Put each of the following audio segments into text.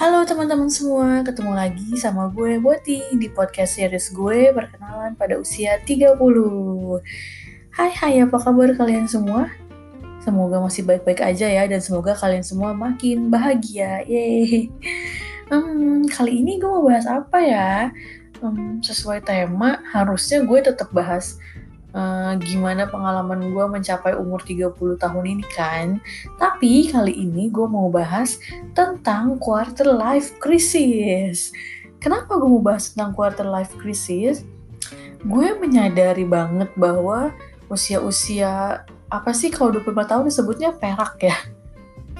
Halo teman-teman semua, ketemu lagi sama gue Boti di podcast series gue perkenalan pada usia 30. Hai hai, apa kabar kalian semua? Semoga masih baik-baik aja ya dan semoga kalian semua makin bahagia. Yeay. Hmm, kali ini gue mau bahas apa ya? Hmm, sesuai tema, harusnya gue tetap bahas uh, gimana pengalaman gue mencapai umur 30 tahun ini kan. Tapi kali ini gue mau bahas tentang quarter life crisis. Kenapa gue mau bahas tentang quarter life crisis? Gue menyadari banget bahwa usia-usia apa sih kalau 25 tahun disebutnya perak ya?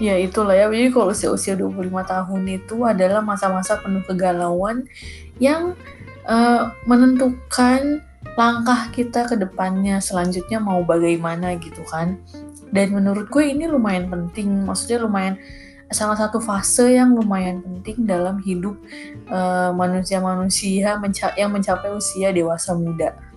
Ya itulah ya, jadi kalau usia-usia 25 tahun itu adalah masa-masa penuh kegalauan yang uh, menentukan langkah kita ke depannya selanjutnya mau bagaimana gitu kan. Dan menurut gue ini lumayan penting, maksudnya lumayan salah satu fase yang lumayan penting dalam hidup eh, manusia-manusia uh, menca yang mencapai usia dewasa muda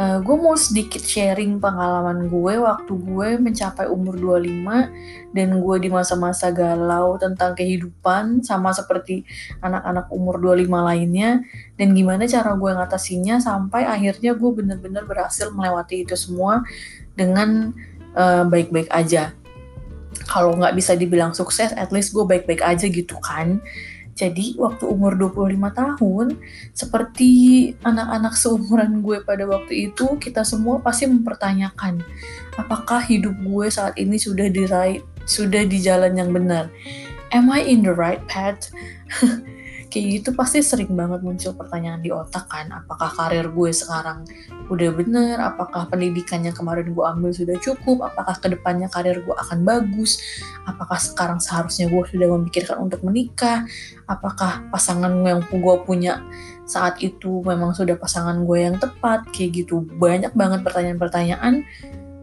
uh, eh, gue mau sedikit sharing pengalaman gue waktu gue mencapai umur 25 dan gue di masa-masa galau tentang kehidupan sama seperti anak-anak umur 25 lainnya dan gimana cara gue ngatasinya sampai akhirnya gue bener-bener berhasil melewati itu semua dengan eh, baik-baik uh, aja. Kalau nggak bisa dibilang sukses at least gue baik-baik aja gitu kan jadi waktu umur 25 tahun, seperti anak-anak seumuran gue pada waktu itu, kita semua pasti mempertanyakan, apakah hidup gue saat ini sudah di sudah di jalan yang benar? Am I in the right path? kayak gitu pasti sering banget muncul pertanyaan di otak kan apakah karir gue sekarang udah bener apakah pendidikan yang kemarin gue ambil sudah cukup apakah ke depannya karir gue akan bagus apakah sekarang seharusnya gue sudah memikirkan untuk menikah apakah pasangan yang gue punya saat itu memang sudah pasangan gue yang tepat kayak gitu. Banyak banget pertanyaan-pertanyaan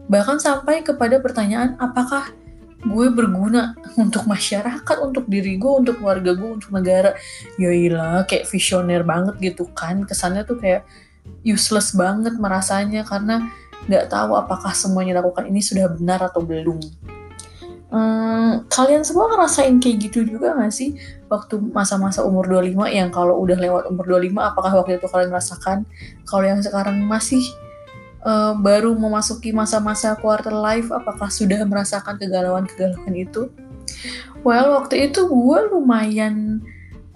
bahkan sampai kepada pertanyaan apakah gue berguna untuk masyarakat, untuk diri gue, untuk keluarga gue, untuk negara. Yailah, kayak visioner banget gitu kan. Kesannya tuh kayak useless banget merasanya karena nggak tahu apakah semua yang dilakukan ini sudah benar atau belum. Hmm, kalian semua ngerasain kayak gitu juga gak sih waktu masa-masa umur 25 yang kalau udah lewat umur 25 apakah waktu itu kalian merasakan kalau yang sekarang masih uh, baru memasuki masa-masa quarter life, apakah sudah merasakan kegalauan-kegalauan itu? Well, waktu itu gue lumayan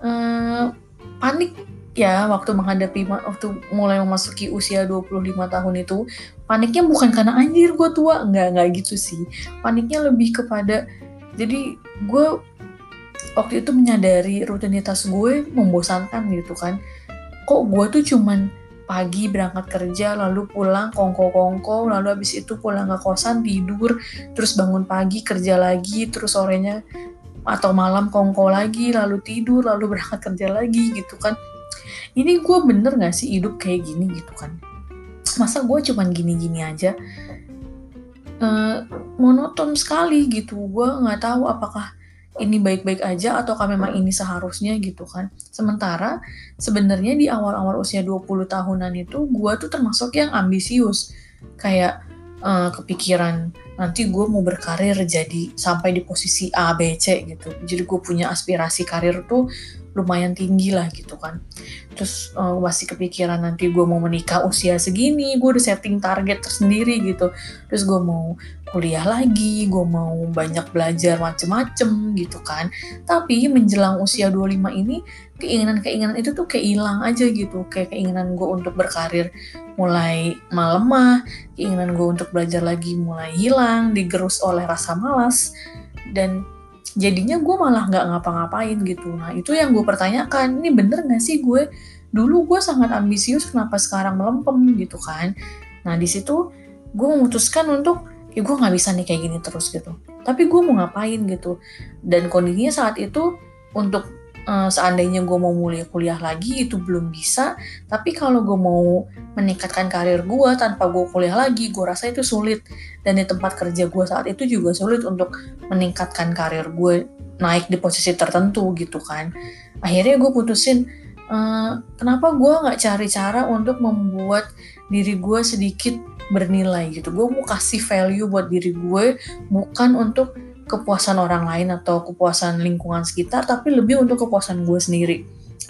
uh, panik ya waktu menghadapi waktu mulai memasuki usia 25 tahun itu. Paniknya bukan karena anjir gue tua. Nggak nggak gitu sih. Paniknya lebih kepada jadi gue waktu itu menyadari rutinitas gue membosankan gitu kan. Kok gue tuh cuman pagi berangkat kerja lalu pulang kongko-kongko lalu habis itu pulang ke kosan tidur terus bangun pagi kerja lagi terus sorenya atau malam kongko lagi lalu tidur lalu berangkat kerja lagi gitu kan. Ini gue bener gak sih hidup kayak gini gitu kan? Masa gue cuman gini-gini aja? Uh, monoton sekali gitu gue nggak tahu apakah ini baik-baik aja ataukah memang ini seharusnya gitu kan. Sementara sebenarnya di awal-awal usia 20 tahunan itu gue tuh termasuk yang ambisius. Kayak uh, kepikiran nanti gue mau berkarir jadi sampai di posisi A, B, C gitu. Jadi gue punya aspirasi karir tuh lumayan tinggi lah gitu kan terus uh, masih kepikiran nanti gue mau menikah usia segini gue udah setting target tersendiri gitu terus gue mau kuliah lagi gue mau banyak belajar macem-macem gitu kan. Tapi menjelang usia 25 ini keinginan-keinginan itu tuh kayak hilang aja gitu. Kayak keinginan gue untuk berkarir mulai melemah keinginan gue untuk belajar lagi mulai hilang digerus oleh rasa malas dan jadinya gue malah nggak ngapa-ngapain gitu. Nah itu yang gue pertanyakan ini bener gak sih gue? Dulu gue sangat ambisius kenapa sekarang melempem gitu kan. Nah di situ gue memutuskan untuk ya gue nggak bisa nih kayak gini terus gitu. Tapi gue mau ngapain gitu. Dan kondisinya saat itu untuk uh, seandainya gue mau mulai kuliah lagi itu belum bisa. Tapi kalau gue mau meningkatkan karir gue tanpa gue kuliah lagi gue rasa itu sulit. Dan di tempat kerja gue saat itu juga sulit untuk meningkatkan karir gue naik di posisi tertentu gitu kan. Akhirnya gue putusin uh, kenapa gue nggak cari cara untuk membuat diri gue sedikit bernilai gitu gue mau kasih value buat diri gue bukan untuk kepuasan orang lain atau kepuasan lingkungan sekitar, tapi lebih untuk kepuasan gue sendiri.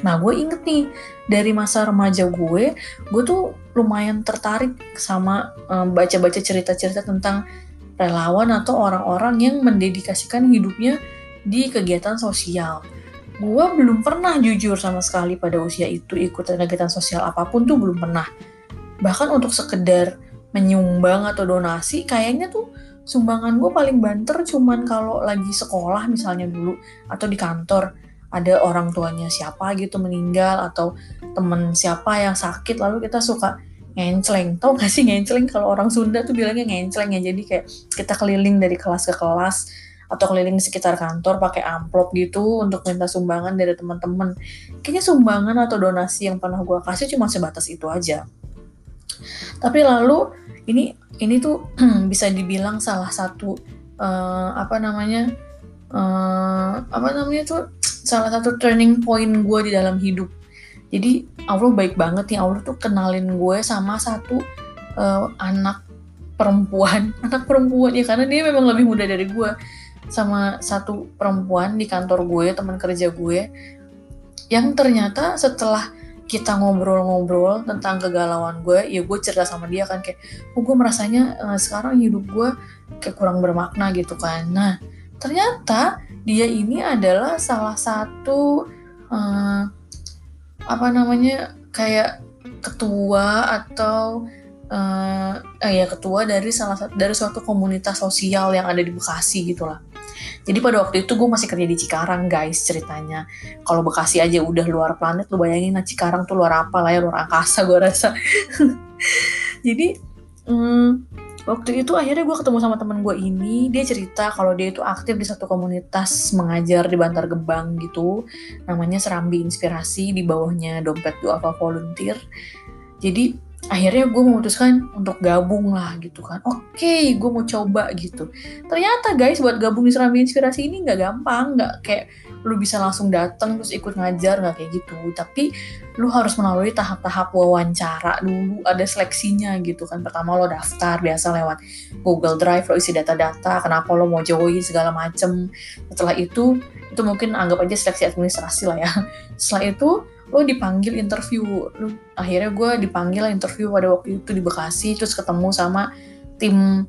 Nah, gue inget nih, dari masa remaja gue, gue tuh lumayan tertarik sama baca baca-baca cerita-cerita tentang relawan atau orang-orang yang mendedikasikan hidupnya di kegiatan sosial. Gue belum pernah jujur sama sekali pada usia itu ikut kegiatan sosial apa pun tuh belum pernah. Bahkan untuk sekedar menyumbang atau donasi, kayaknya tuh sumbangan gue paling banter cuman kalau lagi sekolah misalnya dulu atau di kantor ada orang tuanya siapa gitu meninggal atau temen siapa yang sakit lalu kita suka ngencleng tau gak sih ngencleng kalau orang Sunda tuh bilangnya ngencleng ya jadi kayak kita keliling dari kelas ke kelas atau keliling di sekitar kantor pakai amplop gitu untuk minta sumbangan dari teman-teman kayaknya sumbangan atau donasi yang pernah gue kasih cuma sebatas itu aja tapi lalu ini ini tuh bisa dibilang salah satu uh, apa namanya uh, apa namanya tuh salah satu turning point gue di dalam hidup. Jadi Allah baik banget nih. Allah tuh kenalin gue sama satu uh, anak perempuan. Anak perempuan ya karena dia memang lebih muda dari gue sama satu perempuan di kantor gue teman kerja gue yang ternyata setelah kita ngobrol-ngobrol tentang kegalauan gue ya gue cerita sama dia kan kayak oh gue merasanya uh, sekarang hidup gue kayak kurang bermakna gitu kan nah ternyata dia ini adalah salah satu uh, apa namanya kayak ketua atau uh, eh, ya ketua dari salah satu dari suatu komunitas sosial yang ada di Bekasi gitulah. Jadi pada waktu itu gue masih kerja di Cikarang guys ceritanya. Kalau Bekasi aja udah luar planet, lu bayangin nah Cikarang tuh luar apa lah ya, luar angkasa gue rasa. Jadi hmm, waktu itu akhirnya gue ketemu sama temen gue ini dia cerita kalau dia itu aktif di satu komunitas mengajar di Bantar Gebang gitu namanya Serambi Inspirasi di bawahnya Dompet Duafa Volunteer jadi akhirnya gue memutuskan untuk gabung lah gitu kan. Oke okay, gue mau coba gitu. Ternyata guys buat gabung di Serambi Inspirasi ini nggak gampang nggak kayak lu bisa langsung datang terus ikut ngajar nggak kayak gitu. Tapi lu harus melalui tahap-tahap wawancara dulu ada seleksinya gitu kan. Pertama lo daftar biasa lewat Google Drive lo isi data-data kenapa lo mau join segala macem. Setelah itu itu mungkin anggap aja seleksi administrasi lah ya. Setelah itu lo dipanggil interview. Lo akhirnya gue dipanggil interview pada waktu itu di Bekasi terus ketemu sama tim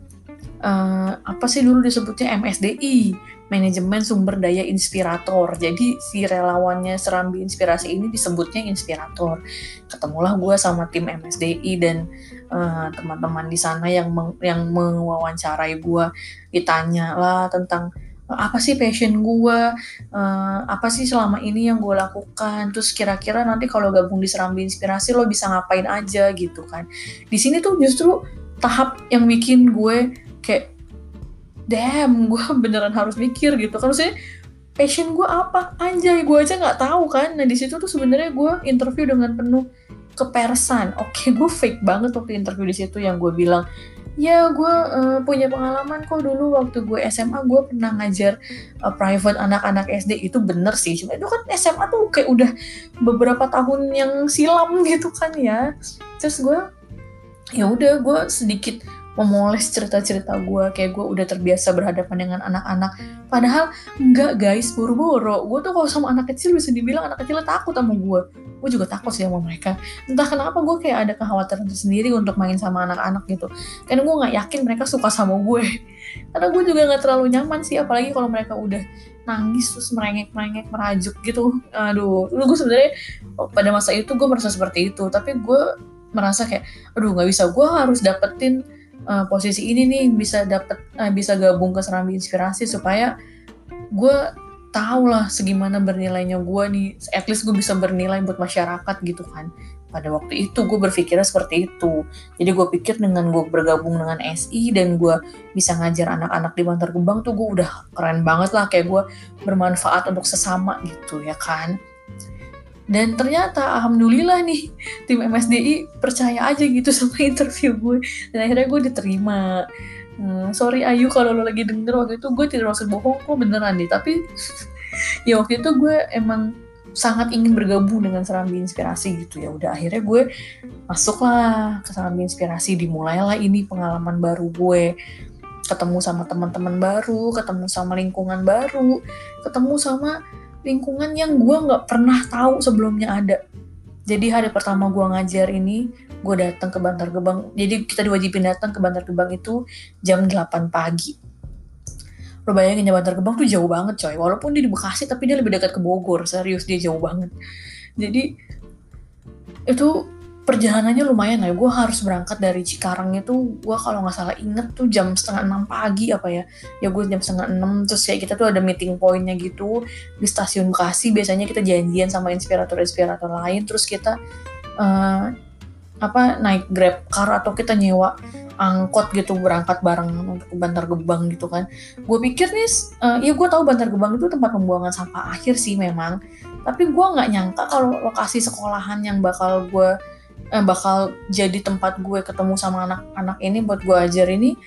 uh, apa sih dulu disebutnya? MSDI manajemen sumber daya inspirator. Jadi si relawannya Serambi Inspirasi ini disebutnya inspirator. Ketemulah gue sama tim MSDI dan uh, teman-teman di sana yang meng, yang mewawancarai gue ditanya lah tentang apa sih passion gue, uh, apa sih selama ini yang gue lakukan, terus kira-kira nanti kalau gabung di Serambi Inspirasi lo bisa ngapain aja gitu kan. Di sini tuh justru tahap yang bikin gue kayak, damn, gue beneran harus mikir gitu kan. Maksudnya passion gue apa? Anjay, gue aja nggak tahu kan. Nah di situ tuh sebenarnya gue interview dengan penuh kepersan. Oke, gue fake banget waktu interview di situ yang gue bilang ya gue uh, punya pengalaman kok dulu waktu gue SMA gue pernah ngajar uh, private anak-anak SD itu bener sih cuma itu kan SMA tuh kayak udah beberapa tahun yang silam gitu kan ya. Terus gue ya udah gue sedikit memoles cerita-cerita gue kayak gue udah terbiasa berhadapan dengan anak-anak. Padahal enggak guys. Boro-boro gue tuh kalau sama anak kecil bisa dibilang anak kecil takut sama gue gue juga takut sih sama mereka. Entah kenapa gue kayak ada kekhawatiran sendiri untuk main sama anak-anak gitu. Karena gue nggak yakin mereka suka sama gue karena gue juga nggak terlalu nyaman sih. Apalagi kalau mereka udah nangis terus merengek merengek merajuk gitu. Aduh. Lu gue sebenarnya oh, pada masa itu gue merasa seperti itu. Tapi gue merasa kayak aduh nggak bisa. Gue harus dapetin uh, posisi ini nih bisa dapat uh, bisa gabung ke Serambi Inspirasi supaya gue tahu lah segimana bernilainya gue nih. At least gue bisa bernilai buat masyarakat gitu kan. Pada waktu itu gue berpikirnya seperti itu. Jadi gue pikir dengan gue bergabung dengan SI dan gue bisa ngajar anak-anak di Bantar Gebang tuh gue udah keren banget lah. Kayak gue bermanfaat untuk sesama gitu ya kan dan ternyata alhamdulillah nih tim MSDI percaya aja gitu sama interview gue. Dan akhirnya gue diterima. Hmm, sorry Ayu kalau lo lagi denger waktu itu gue tidak maksud bohong kok beneran nih? Tapi ya waktu itu gue emang sangat ingin bergabung dengan Serambi Inspirasi gitu. Ya udah akhirnya gue masuklah ke Serambi Inspirasi dimulailah ini pengalaman baru gue. Ketemu sama teman-teman baru ketemu sama lingkungan baru ketemu sama lingkungan yang gue nggak pernah tahu sebelumnya ada. Jadi hari pertama gue ngajar ini gue datang ke Bantar Gebang. Jadi kita diwajibin datang ke Bantar Gebang itu jam 8 pagi. Lo bayangin ya Bantar Gebang tuh jauh banget coy. Walaupun dia di Bekasi tapi dia lebih dekat ke Bogor. Serius dia jauh banget. Jadi itu perjalanannya lumayan lah. Gue harus berangkat dari Cikarang itu, gue kalau nggak salah inget tuh jam setengah enam pagi apa ya. Ya gue jam setengah enam, terus kayak kita tuh ada meeting pointnya gitu di stasiun Bekasi. Biasanya kita janjian sama inspirator-inspirator lain, terus kita uh, apa naik grab car atau kita nyewa angkot gitu berangkat bareng untuk ke Bantar Gebang gitu kan. Gue pikir nih, uh, ya gue tahu Bantar Gebang itu tempat pembuangan sampah akhir sih memang. Tapi gue nggak nyangka kalau lokasi sekolahan yang bakal gue eh, bakal jadi tempat gue ketemu sama anak-anak ini buat gue ajar ini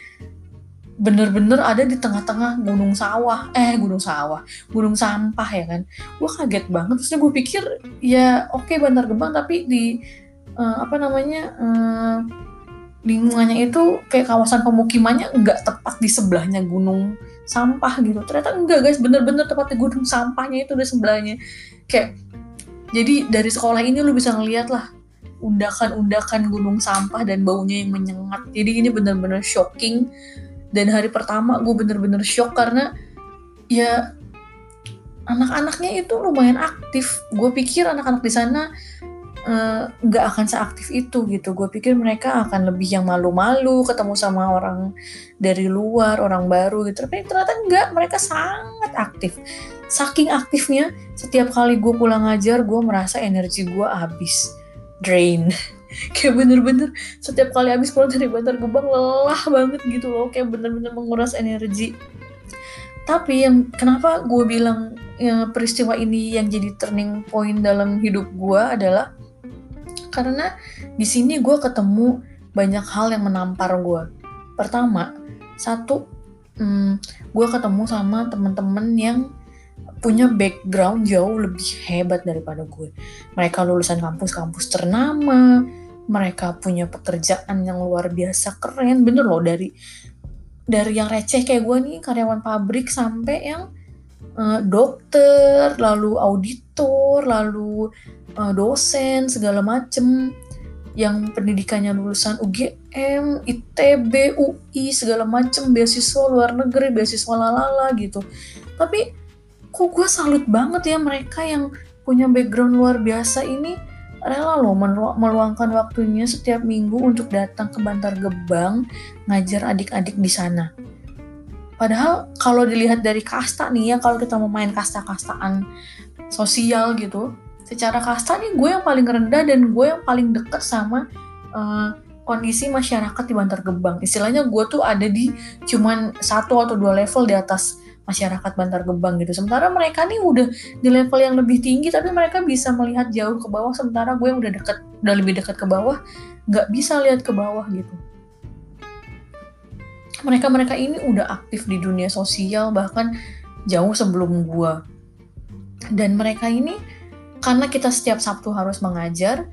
bener-bener ada di tengah-tengah gunung sawah. Eh gunung sawah. Gunung sampah ya kan? Gue kaget banget. Terusnya gue pikir ya oke okay, Bantar Gebang tapi di uh, apa namanya uh, lingkungannya itu kayak kawasan pemukimannya nggak tepat di sebelahnya gunung sampah gitu. Ternyata enggak guys. Bener-bener tepat di gunung sampahnya itu di sebelahnya. Kayak jadi dari sekolah ini lu bisa ngeliat lah undakan-undakan gunung sampah dan baunya yang menyengat. Jadi ini bener-bener shocking. Dan hari pertama gue bener-bener shock karena ya anak-anaknya itu lumayan aktif. Gue pikir anak-anak di sana eh, nggak uh, akan seaktif itu gitu. Gue pikir mereka akan lebih yang malu-malu ketemu sama orang dari luar, orang baru gitu. Tapi ternyata enggak, mereka sangat aktif. Saking aktifnya, setiap kali gue pulang ngajar, gue merasa energi gue habis drain. Kayak bener-bener setiap kali habis pulang dari Bantar Gebang lelah banget gitu loh. Kayak bener-bener menguras energi. Tapi yang kenapa gue bilang ya, peristiwa ini yang jadi turning point dalam hidup gue adalah karena di sini gue ketemu banyak hal yang menampar gue pertama satu hmm, gue ketemu sama temen-temen yang punya background jauh lebih hebat daripada gue. Mereka lulusan kampus-kampus ternama, mereka punya pekerjaan yang luar biasa keren, bener loh dari dari yang receh kayak gue nih karyawan pabrik sampai yang uh, dokter, lalu auditor, lalu uh, dosen segala macem yang pendidikannya lulusan UGM, ITB, UI segala macem beasiswa luar negeri, beasiswa lalala gitu. Tapi kok gue salut banget ya mereka yang punya background luar biasa ini rela loh meluangkan waktunya setiap minggu untuk datang ke Bantar Gebang ngajar adik-adik di sana. Padahal kalau dilihat dari kasta nih ya, kalau kita mau main kasta-kastaan sosial gitu, secara kasta nih gue yang paling rendah dan gue yang paling deket sama uh, kondisi masyarakat di Bantar Gebang. Istilahnya gue tuh ada di cuman satu atau dua level di atas masyarakat Bantar Gebang gitu. Sementara mereka nih udah di level yang lebih tinggi tapi mereka bisa melihat jauh ke bawah sementara gue yang udah deket udah lebih dekat ke bawah nggak bisa lihat ke bawah gitu. Mereka-mereka ini udah aktif di dunia sosial bahkan jauh sebelum gue. Dan mereka ini karena kita setiap Sabtu harus mengajar,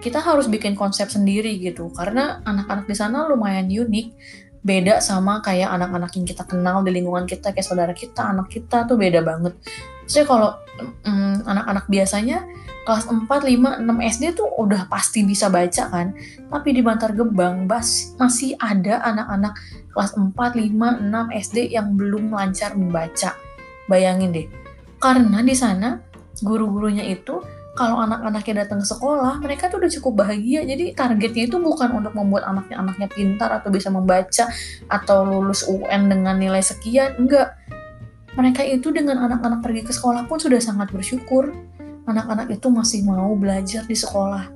kita harus bikin konsep sendiri gitu karena anak-anak di sana lumayan unik beda sama kayak anak-anak yang kita kenal di lingkungan kita kayak saudara kita anak kita tuh beda banget. Jadi kalau mm, anak-anak biasanya kelas 4, 5, 6 SD tuh udah pasti bisa baca kan. Tapi di Bantar Gebang bas, masih ada anak-anak kelas 4, 5, 6 SD yang belum lancar membaca. Bayangin deh. Karena di sana guru-gurunya itu kalau anak-anaknya datang ke sekolah, mereka tuh udah cukup bahagia. Jadi targetnya itu bukan untuk membuat anaknya anaknya pintar atau bisa membaca atau lulus UN dengan nilai sekian, enggak. Mereka itu dengan anak-anak pergi ke sekolah pun sudah sangat bersyukur. Anak-anak itu masih mau belajar di sekolah.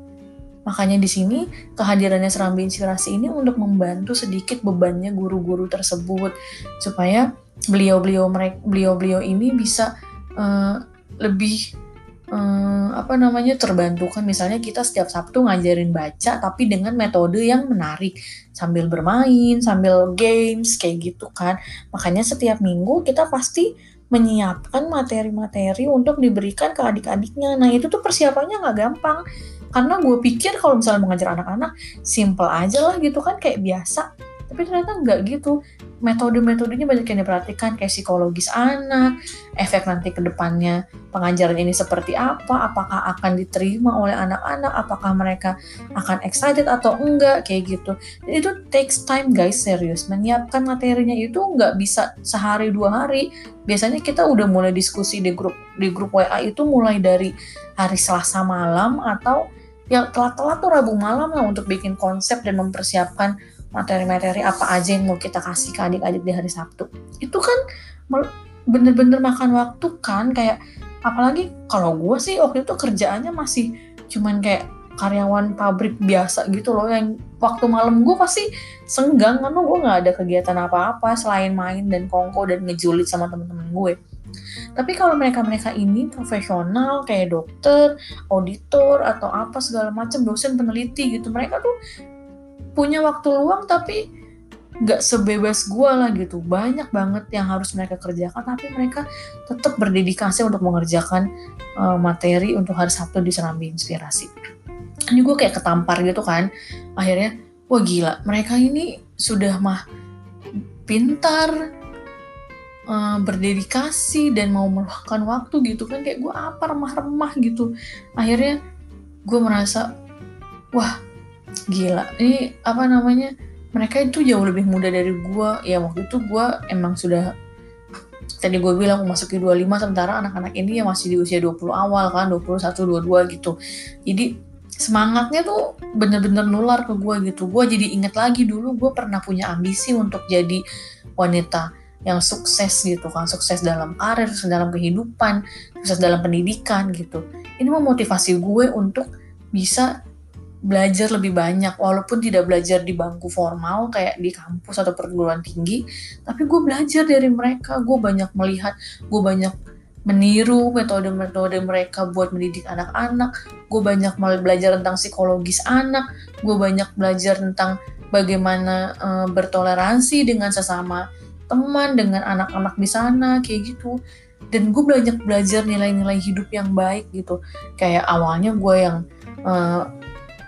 Makanya di sini kehadirannya Serambi Inspirasi ini untuk membantu sedikit bebannya guru-guru tersebut supaya beliau-beliau mereka beliau-beliau ini bisa uh, lebih hmm, apa namanya terbantukan misalnya kita setiap Sabtu ngajarin baca tapi dengan metode yang menarik. Sambil bermain sambil games kayak gitu kan. Makanya setiap minggu kita pasti menyiapkan materi-materi untuk diberikan ke adik-adiknya. Nah itu tuh persiapannya nggak gampang. Karena gue pikir kalau misalnya mengajar anak-anak simple aja lah gitu kan kayak biasa tapi ternyata nggak gitu. Metode-metodenya banyak yang diperhatikan kayak psikologis anak efek nanti ke depannya pengajaran ini seperti apa apakah akan diterima oleh anak-anak apakah mereka akan excited atau enggak kayak gitu. Dan itu takes time guys serius. Menyiapkan materinya itu nggak bisa sehari dua hari. Biasanya kita udah mulai diskusi di grup di grup WA itu mulai dari hari Selasa malam atau ya telat-telat tuh Rabu malam lah untuk bikin konsep dan mempersiapkan materi-materi apa aja yang mau kita kasih ke adik-adik di hari Sabtu. Itu kan bener-bener makan waktu kan kayak apalagi kalau gue sih waktu itu kerjaannya masih cuman kayak karyawan pabrik biasa gitu loh yang waktu malam gue pasti senggang karena gue nggak ada kegiatan apa-apa selain main dan kongko dan ngejulit sama temen-temen gue tapi kalau mereka-mereka ini profesional kayak dokter, auditor atau apa segala macam dosen peneliti gitu, mereka tuh punya waktu luang tapi nggak sebebas gue lah gitu. Banyak banget yang harus mereka kerjakan tapi mereka tetap berdedikasi untuk mengerjakan uh, materi untuk hari Sabtu di Serambi Inspirasi. Ini gue kayak ketampar gitu kan. Akhirnya, wah gila, mereka ini sudah mah pintar, uh, berdedikasi dan mau meluangkan waktu gitu kan kayak gue apa remah-remah gitu akhirnya gue merasa wah gila. Ini apa namanya? Mereka itu jauh lebih muda dari gue ya waktu itu gue emang sudah tadi gue bilang memasuki 25 sementara anak-anak ini ya masih di usia 20 awal kan 21 22 gitu. Jadi semangatnya tuh bener-bener nular ke gue gitu. Gue jadi inget lagi dulu gue pernah punya ambisi untuk jadi wanita yang sukses gitu kan. Sukses dalam karir sukses dalam kehidupan sukses dalam pendidikan gitu. Ini memotivasi gue untuk bisa belajar lebih banyak walaupun tidak belajar di bangku formal kayak di kampus atau perguruan tinggi tapi gue belajar dari mereka gue banyak melihat gue banyak meniru metode-metode mereka buat mendidik anak-anak gue banyak belajar tentang psikologis anak gue banyak belajar tentang bagaimana uh, bertoleransi dengan sesama teman dengan anak-anak di sana kayak gitu. Dan gue belajar belajar nilai-nilai hidup yang baik gitu. Kayak awalnya gue yang uh,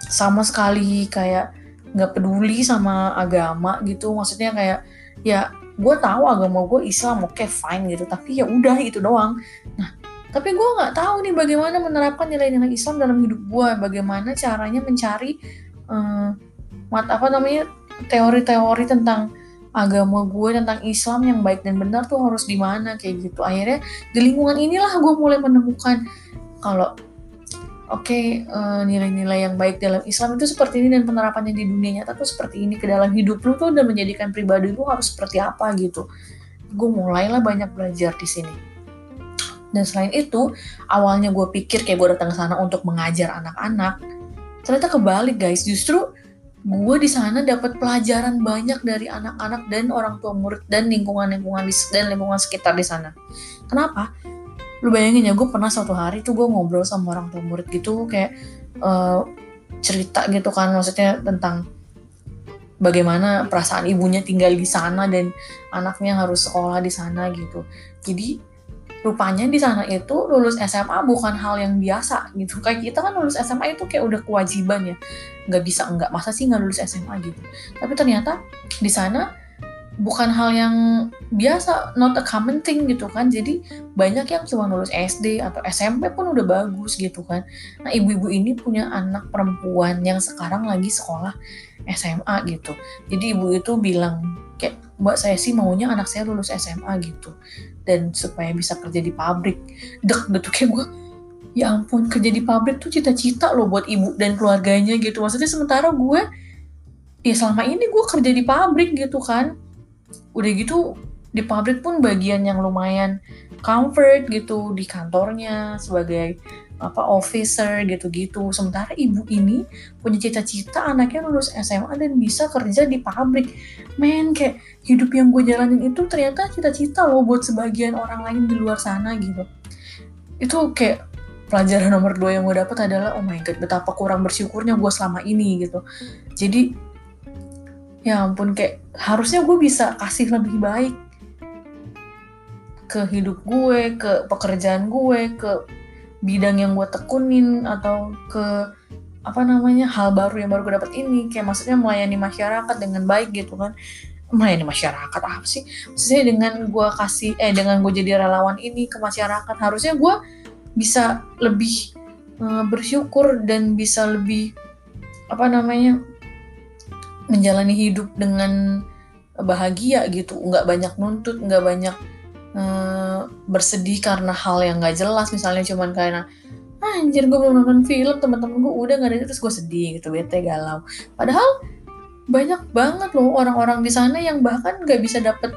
sama sekali kayak nggak peduli sama agama gitu. Maksudnya kayak ya gue tahu agama gue Islam oke okay, fine gitu. Tapi ya udah itu doang. Nah tapi gue nggak tahu nih bagaimana menerapkan nilai-nilai Islam dalam hidup gue bagaimana caranya mencari uh, mat apa namanya teori-teori tentang agama gue tentang Islam yang baik dan benar tuh harus di mana kayak gitu. Akhirnya di lingkungan inilah gue mulai menemukan kalau oke okay, uh, eh, nilai-nilai yang baik dalam Islam itu seperti ini dan penerapannya di dunia nyata tuh seperti ini ke dalam hidup lu tuh dan menjadikan pribadi lu harus seperti apa gitu gue mulailah banyak belajar di sini dan selain itu awalnya gue pikir kayak gue datang ke sana untuk mengajar anak-anak ternyata kebalik guys justru gue di sana dapat pelajaran banyak dari anak-anak dan orang tua murid dan lingkungan-lingkungan dan lingkungan sekitar di sana. Kenapa? Lu bayangin ya, gue pernah suatu hari tuh gue ngobrol sama orang tua murid gitu kayak uh, cerita gitu kan, maksudnya tentang bagaimana perasaan ibunya tinggal di sana dan anaknya harus sekolah di sana gitu. Jadi rupanya di sana itu lulus SMA bukan hal yang biasa gitu. Kayak kita kan lulus SMA itu kayak udah kewajiban ya. Nggak bisa enggak masa sih nggak lulus SMA gitu? Tapi ternyata di sana bukan hal yang biasa not a common thing gitu kan. Jadi banyak yang cuma lulus SD atau SMP pun udah bagus gitu kan. Nah ibu-ibu ini punya anak perempuan yang sekarang lagi sekolah SMA gitu. Jadi ibu itu bilang kayak mbak saya sih maunya anak saya lulus SMA gitu. Dan supaya bisa kerja di pabrik. Dek gitu kayak gue ya ampun kerja di pabrik tuh cita-cita loh buat ibu dan keluarganya gitu. Maksudnya sementara gue ya selama ini gue kerja di pabrik gitu kan udah gitu di pabrik pun bagian yang lumayan comfort gitu di kantornya sebagai apa officer gitu-gitu. Sementara ibu ini punya cita-cita anaknya lulus SMA dan bisa kerja di pabrik. Men, kayak hidup yang gue jalanin itu ternyata cita-cita loh buat sebagian orang lain di luar sana gitu. Itu kayak pelajaran nomor dua yang gue dapet adalah oh my god betapa kurang bersyukurnya gue selama ini gitu. Jadi ya ampun kayak harusnya gue bisa kasih lebih baik ke hidup gue, ke pekerjaan gue, ke bidang yang gue tekunin atau ke apa namanya hal baru yang baru gue dapat ini. Kayak maksudnya melayani masyarakat dengan baik gitu kan. Melayani masyarakat apa sih? Maksudnya dengan gue kasih eh dengan gue jadi relawan ini ke masyarakat harusnya gue bisa lebih uh, bersyukur dan bisa lebih apa namanya menjalani hidup dengan bahagia gitu. Nggak banyak nuntut nggak banyak uh, bersedih karena hal yang nggak jelas. Misalnya cuman karena anjir gue belum nonton film teman-teman gue udah nggak ada terus gue sedih gitu bete galau. Padahal banyak banget loh orang-orang di sana yang bahkan nggak bisa dapet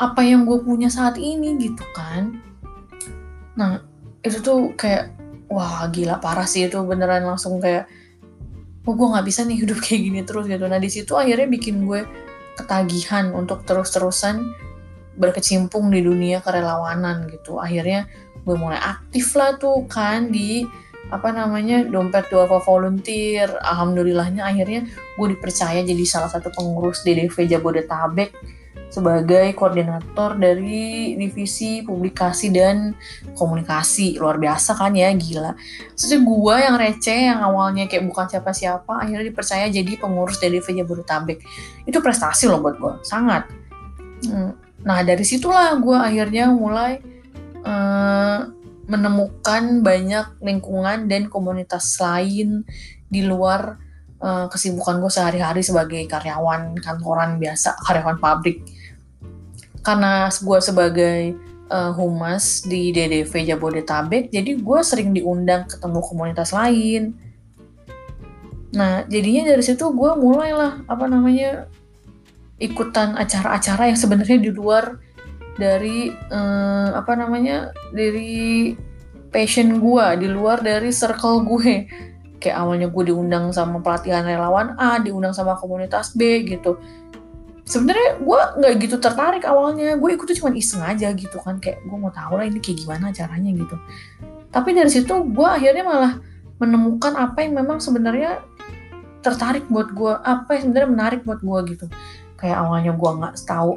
apa yang gue punya saat ini gitu kan. Nah itu tuh kayak wah gila parah sih itu beneran langsung kayak oh gue nggak bisa nih hidup kayak gini terus gitu. Nah di situ akhirnya bikin gue ketagihan untuk terus-terusan berkecimpung di dunia kerelawanan gitu. Akhirnya gue mulai aktif lah tuh kan di apa namanya dompet duafa volunteer. Alhamdulillahnya akhirnya gue dipercaya jadi salah satu pengurus DDV Jabodetabek sebagai koordinator dari divisi publikasi dan komunikasi. Luar biasa kan ya gila. Terus gue yang receh yang awalnya kayak bukan siapa-siapa akhirnya dipercaya jadi pengurus DDV Jabodetabek. Itu prestasi loh buat gue sangat. Hmm, nah dari situlah gue akhirnya mulai uh, menemukan banyak lingkungan dan komunitas lain di luar uh, kesibukan gue sehari-hari sebagai karyawan kantoran biasa, karyawan pabrik. Karena gue sebagai uh, humas di DDV Jabodetabek, jadi gue sering diundang ketemu komunitas lain. Nah, jadinya dari situ gue mulailah apa namanya ikutan acara-acara yang sebenarnya di luar dari uh, apa namanya dari passion gue di luar dari circle gue kayak awalnya gue diundang sama pelatihan relawan A diundang sama komunitas B gitu sebenarnya gue nggak gitu tertarik awalnya. Gue ikut tuh cuma iseng aja gitu kan. Kayak gue mau tahu lah ini kayak gimana caranya gitu. Tapi dari situ gue akhirnya malah menemukan apa yang memang sebenarnya tertarik buat gue apa yang sebenarnya menarik buat gue gitu. Kayak awalnya gue nggak tahu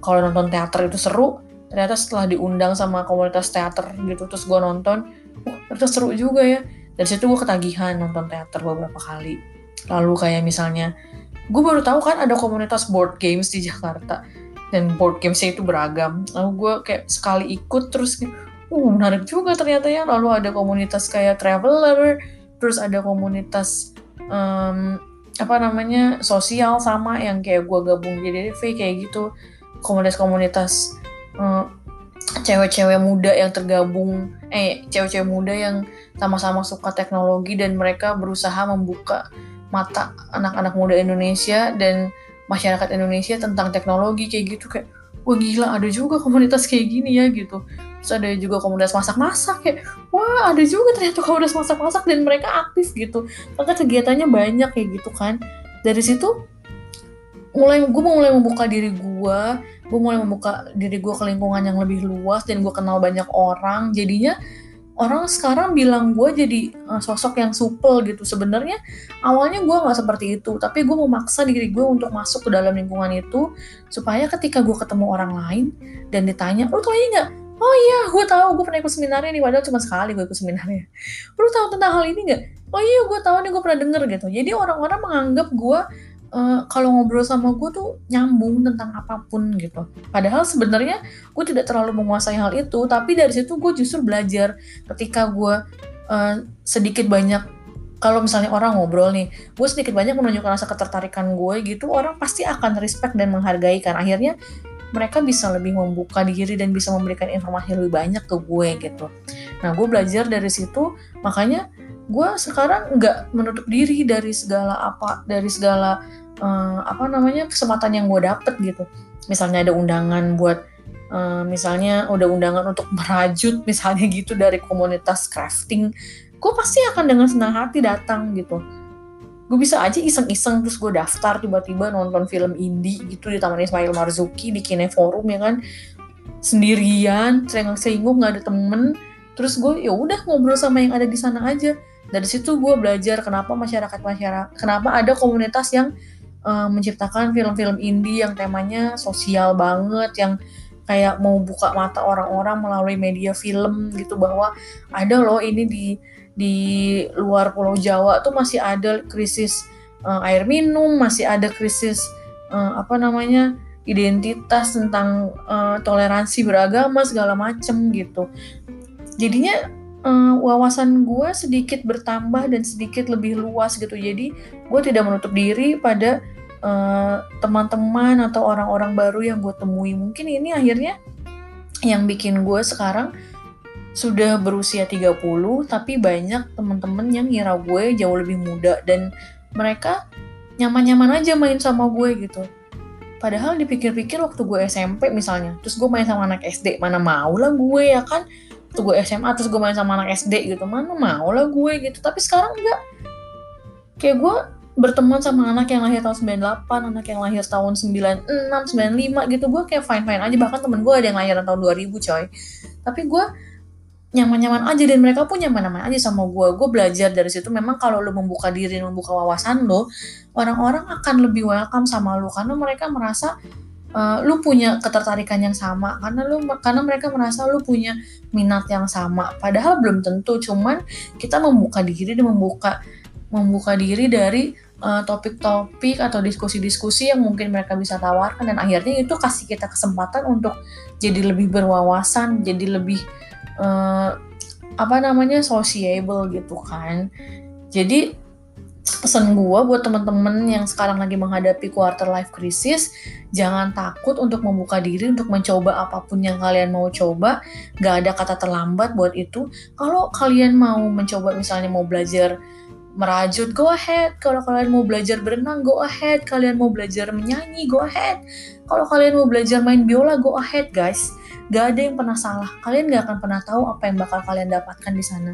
kalau nonton teater itu seru ternyata setelah diundang sama komunitas teater gitu terus gue nonton wah ternyata seru juga ya. Dari situ gue ketagihan nonton teater beberapa kali. Lalu kayak misalnya gue baru tahu kan ada komunitas board games di Jakarta. Dan board gamesnya itu beragam. Lalu gue kayak sekali ikut terus uh menarik juga ternyata ya. Lalu ada komunitas kayak traveler terus ada komunitas um, apa namanya sosial sama yang kayak gue gabung di DDV kayak gitu. Komunitas-komunitas uh, cewek-cewek muda yang tergabung eh cewek-cewek muda yang sama-sama suka teknologi dan mereka berusaha membuka mata anak-anak muda Indonesia dan masyarakat Indonesia tentang teknologi kayak gitu kayak wah gila ada juga komunitas kayak gini ya gitu. Terus ada juga komunitas masak-masak kayak wah ada juga ternyata komunitas masak-masak dan mereka aktif gitu. Maka kegiatannya banyak kayak gitu kan. Dari situ mulai gue mulai membuka diri gue gue mulai membuka diri gue ke lingkungan yang lebih luas dan gue kenal banyak orang. Jadinya orang sekarang bilang gue jadi uh, sosok yang supel gitu. Sebenarnya awalnya gue nggak seperti itu tapi gue memaksa diri gue untuk masuk ke dalam lingkungan itu supaya ketika gue ketemu orang lain dan ditanya lo tau ini nggak? Oh iya gue tahu gue pernah ikut seminarnya nih padahal cuma sekali gue ikut seminarnya. Lo tahu tentang hal ini nggak? Oh iya gue tahu nih gue pernah denger gitu. Jadi orang-orang menganggap gue uh, kalau ngobrol sama gue tuh nyambung tentang apa pun gitu. Padahal sebenarnya gue tidak terlalu menguasai hal itu, tapi dari situ gue justru belajar ketika gue uh, sedikit banyak kalau misalnya orang ngobrol nih, gue sedikit banyak menunjukkan rasa ketertarikan gue gitu, orang pasti akan respect dan menghargai kan. Akhirnya mereka bisa lebih membuka diri dan bisa memberikan informasi lebih banyak ke gue gitu. Nah, gue belajar dari situ, makanya gue sekarang nggak menutup diri dari segala apa dari segala uh, apa namanya kesempatan yang gue dapet gitu. Misalnya ada undangan buat uh, misalnya udah undangan untuk merajut misalnya gitu dari komunitas crafting gue pasti akan dengan senang hati datang gitu. Gue bisa aja iseng-iseng terus gue daftar tiba-tiba nonton film indie gitu di Taman Ismail Marzuki di Kineforum ya kan. Sendirian sengong-sengong nggak ada temen. Terus gue ya udah ngobrol sama yang ada di sana aja dari situ gue belajar kenapa masyarakat masyarakat kenapa ada komunitas yang uh, menciptakan film-film indie yang temanya sosial banget yang kayak mau buka mata orang-orang melalui media film gitu bahwa ada loh ini di di luar Pulau Jawa tuh masih ada krisis uh, air minum, masih ada krisis uh, apa namanya identitas tentang uh, toleransi beragama segala macem gitu. Jadinya uh, wawasan gue sedikit bertambah dan sedikit lebih luas gitu. Jadi gue tidak menutup diri pada teman-teman uh, atau orang-orang baru yang gue temui. Mungkin ini akhirnya yang bikin gue sekarang sudah berusia 30 tapi banyak teman-teman yang ngira gue jauh lebih muda dan mereka nyaman-nyaman aja main sama gue gitu. Padahal dipikir-pikir waktu gue SMP misalnya, terus gue main sama anak SD, mana mau lah gue ya kan? Waktu gue SMA terus gue main sama anak SD gitu, mana mau lah gue gitu. Tapi sekarang enggak. Kayak gue berteman sama anak yang lahir tahun 98, anak yang lahir tahun 96, 95 gitu, gue kayak fine-fine aja. Bahkan temen gue ada yang lahiran tahun 2000 coy. Tapi gue nyaman-nyaman aja dan mereka pun nyaman-nyaman aja sama gue. Gue belajar dari situ memang kalau lo membuka diri, membuka wawasan lo, orang-orang akan lebih welcome sama lo karena mereka merasa uh, lu punya ketertarikan yang sama karena lu karena mereka merasa lu punya minat yang sama. Padahal belum tentu, cuman kita membuka diri dan membuka membuka diri dari eh, topik-topik uh, atau diskusi-diskusi yang mungkin mereka bisa tawarkan dan akhirnya itu kasih kita kesempatan untuk jadi lebih berwawasan, jadi lebih uh, apa namanya sociable gitu kan jadi pesan gue buat temen-temen yang sekarang lagi menghadapi quarter life crisis jangan takut untuk membuka diri untuk mencoba apa pun yang kalian mau coba. Gak ada kata terlambat buat itu. Kalau kalian mau mencoba misalnya mau belajar merajut go ahead. Kalau kalian mau belajar berenang go ahead. Kalian mau belajar menyanyi go ahead. Kalau kalian mau belajar main biola go ahead guys. Gak ada yang pernah salah. Kalian gak akan pernah tahu apa yang bakal kalian dapatkan di sana.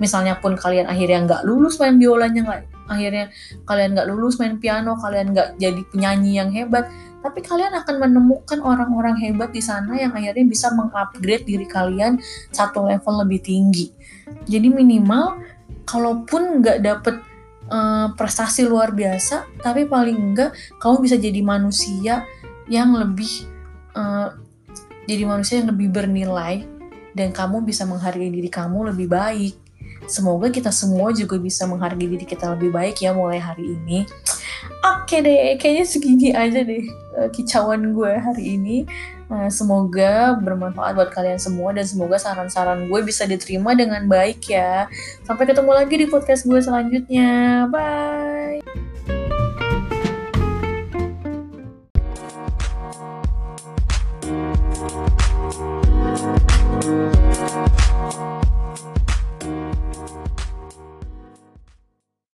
Misalnya pun kalian akhirnya nggak lulus main biolanya nggak akhirnya kalian nggak lulus main piano kalian nggak jadi penyanyi yang hebat tapi kalian akan menemukan orang-orang hebat di sana yang akhirnya bisa mengupgrade diri kalian satu level lebih tinggi jadi minimal kalaupun nggak dapet uh, prestasi luar biasa tapi paling enggak kamu bisa jadi manusia yang lebih uh, jadi manusia yang lebih bernilai dan kamu bisa menghargai diri kamu lebih baik. Semoga kita semua juga bisa menghargai diri kita lebih baik ya mulai hari ini. Oke deh, kayaknya segini aja deh eh, kicauan gue hari ini. Eh, semoga bermanfaat buat kalian semua dan semoga saran-saran gue bisa diterima dengan baik ya. Sampai ketemu lagi di podcast gue selanjutnya. Bye.